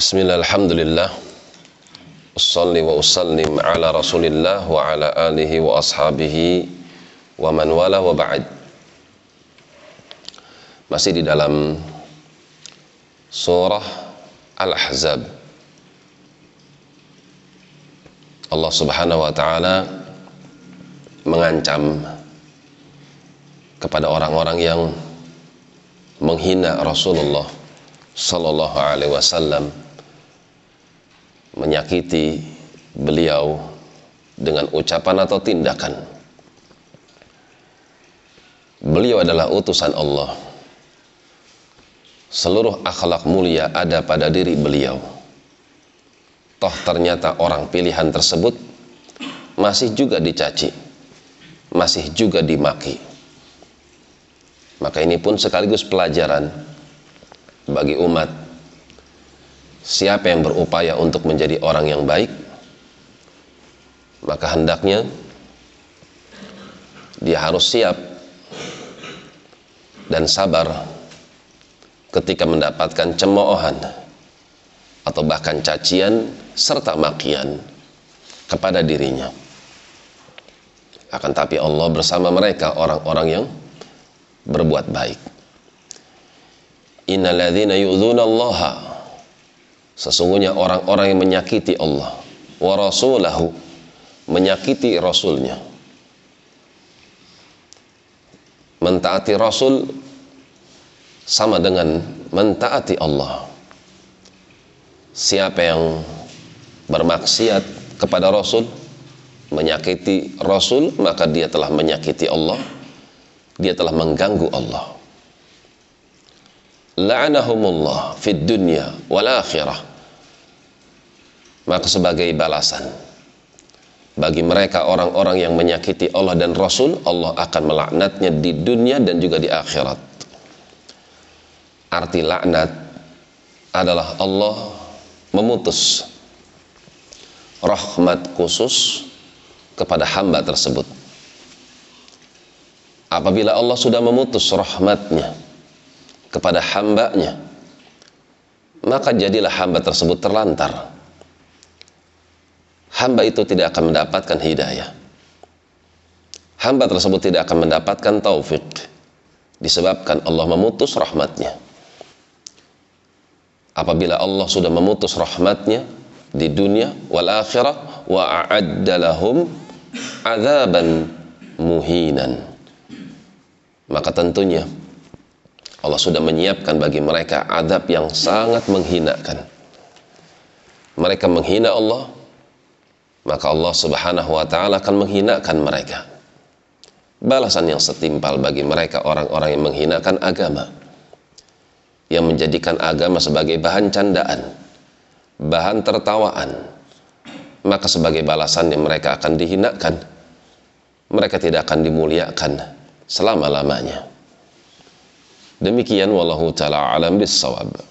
Bismillah, alhamdulillah. Ussalli wa usallim ala rasulillah wa ala alihi wa ashabihi wa man wala wa ba'd. Masih di dalam surah Al-Ahzab. Allah subhanahu wa ta'ala mengancam kepada orang-orang yang menghina Rasulullah sallallahu alaihi wasallam menyakiti beliau dengan ucapan atau tindakan. Beliau adalah utusan Allah. Seluruh akhlak mulia ada pada diri beliau. Toh ternyata orang pilihan tersebut masih juga dicaci, masih juga dimaki. Maka ini pun sekaligus pelajaran bagi umat siapa yang berupaya untuk menjadi orang yang baik maka hendaknya dia harus siap dan sabar ketika mendapatkan cemoohan atau bahkan cacian serta makian kepada dirinya. Akan tapi Allah bersama mereka orang-orang yang berbuat baik. Innalladzina yu'dzunallaha sesungguhnya orang-orang yang menyakiti Allah wa rasulahu menyakiti rasulnya. Mentaati rasul sama dengan mentaati Allah. Siapa yang bermaksiat kepada rasul menyakiti rasul maka dia telah menyakiti Allah. Dia telah mengganggu Allah. La'anahumullah fid dunya wal akhirah maka sebagai balasan. Bagi mereka orang-orang yang menyakiti Allah dan Rasul Allah akan melaknatnya di dunia dan juga di akhirat. Arti laknat adalah Allah memutus rahmat khusus kepada hamba tersebut. Apabila Allah sudah memutus rahmatnya kepada hambanya maka jadilah hamba tersebut terlantar hamba itu tidak akan mendapatkan hidayah. Hamba tersebut tidak akan mendapatkan taufik disebabkan Allah memutus rahmatnya. Apabila Allah sudah memutus rahmatnya di dunia wal akhirah wa a'adda lahum azaban muhinan. Maka tentunya Allah sudah menyiapkan bagi mereka adab yang sangat menghinakan. Mereka menghina Allah, maka Allah Subhanahu wa taala akan menghinakan mereka. Balasan yang setimpal bagi mereka orang-orang yang menghinakan agama. Yang menjadikan agama sebagai bahan candaan, bahan tertawaan. Maka sebagai balasan yang mereka akan dihinakan. Mereka tidak akan dimuliakan selama-lamanya. Demikian wallahu taala alam bisawab.